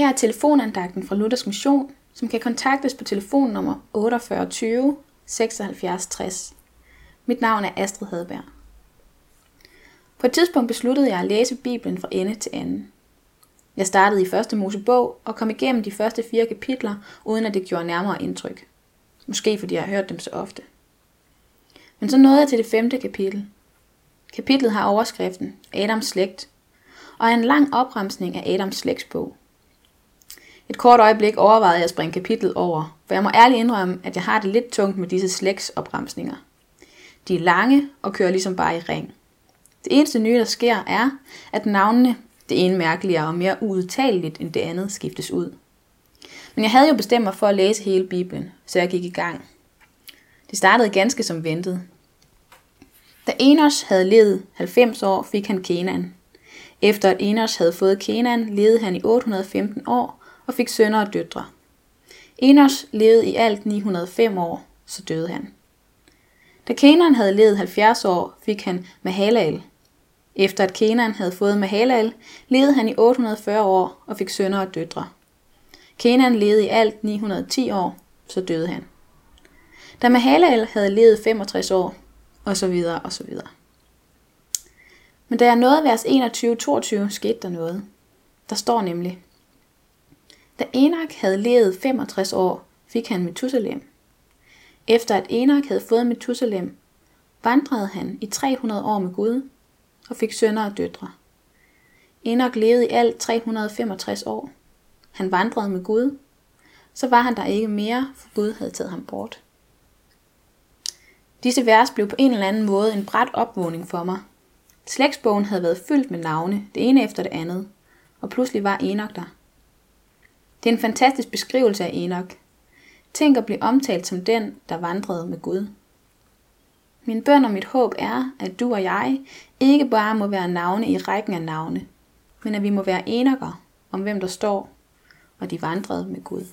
Her er telefonandagten fra Luthers Mission, som kan kontaktes på telefonnummer 48 76 60. Mit navn er Astrid Hadberg. På et tidspunkt besluttede jeg at læse Bibelen fra ende til anden. Jeg startede i første Mosebog og kom igennem de første fire kapitler, uden at det gjorde nærmere indtryk. Måske fordi jeg har hørt dem så ofte. Men så nåede jeg til det femte kapitel. Kapitlet har overskriften Adams slægt, og er en lang opremsning af Adams slægtsbog. Et kort øjeblik overvejede jeg at springe kapitlet over, for jeg må ærligt indrømme, at jeg har det lidt tungt med disse slægtsopremsninger. De er lange og kører ligesom bare i ring. Det eneste nye, der sker, er, at navnene, det ene mærkeligere og mere uudtaleligt end det andet, skiftes ud. Men jeg havde jo bestemt mig for at læse hele Bibelen, så jeg gik i gang. Det startede ganske som ventet. Da Enos havde levet 90 år, fik han Kenan. Efter at Enos havde fået Kenan, levede han i 815 år og fik sønner og døtre. Enos levede i alt 905 år, så døde han. Da Kenan havde levet 70 år, fik han Mahalal. Efter at Kenan havde fået Mahalal, levede han i 840 år og fik sønner og døtre. Kenan levede i alt 910 år, så døde han. Da Mahalal havde levet 65 år, og så videre og så videre. Men da jeg nåede vers 21-22, skete der noget. Der står nemlig, da Enak havde levet 65 år, fik han Methusalem. Efter at Enak havde fået Methusalem, vandrede han i 300 år med Gud og fik sønner og døtre. Enak levede i alt 365 år. Han vandrede med Gud. Så var han der ikke mere, for Gud havde taget ham bort. Disse vers blev på en eller anden måde en bræt opvågning for mig. Slægtsbogen havde været fyldt med navne, det ene efter det andet, og pludselig var Enoch der. Det er en fantastisk beskrivelse af Enoch. Tænk at blive omtalt som den, der vandrede med Gud. Min bøn og mit håb er, at du og jeg ikke bare må være navne i rækken af navne, men at vi må være enokker om hvem der står, og de vandrede med Gud.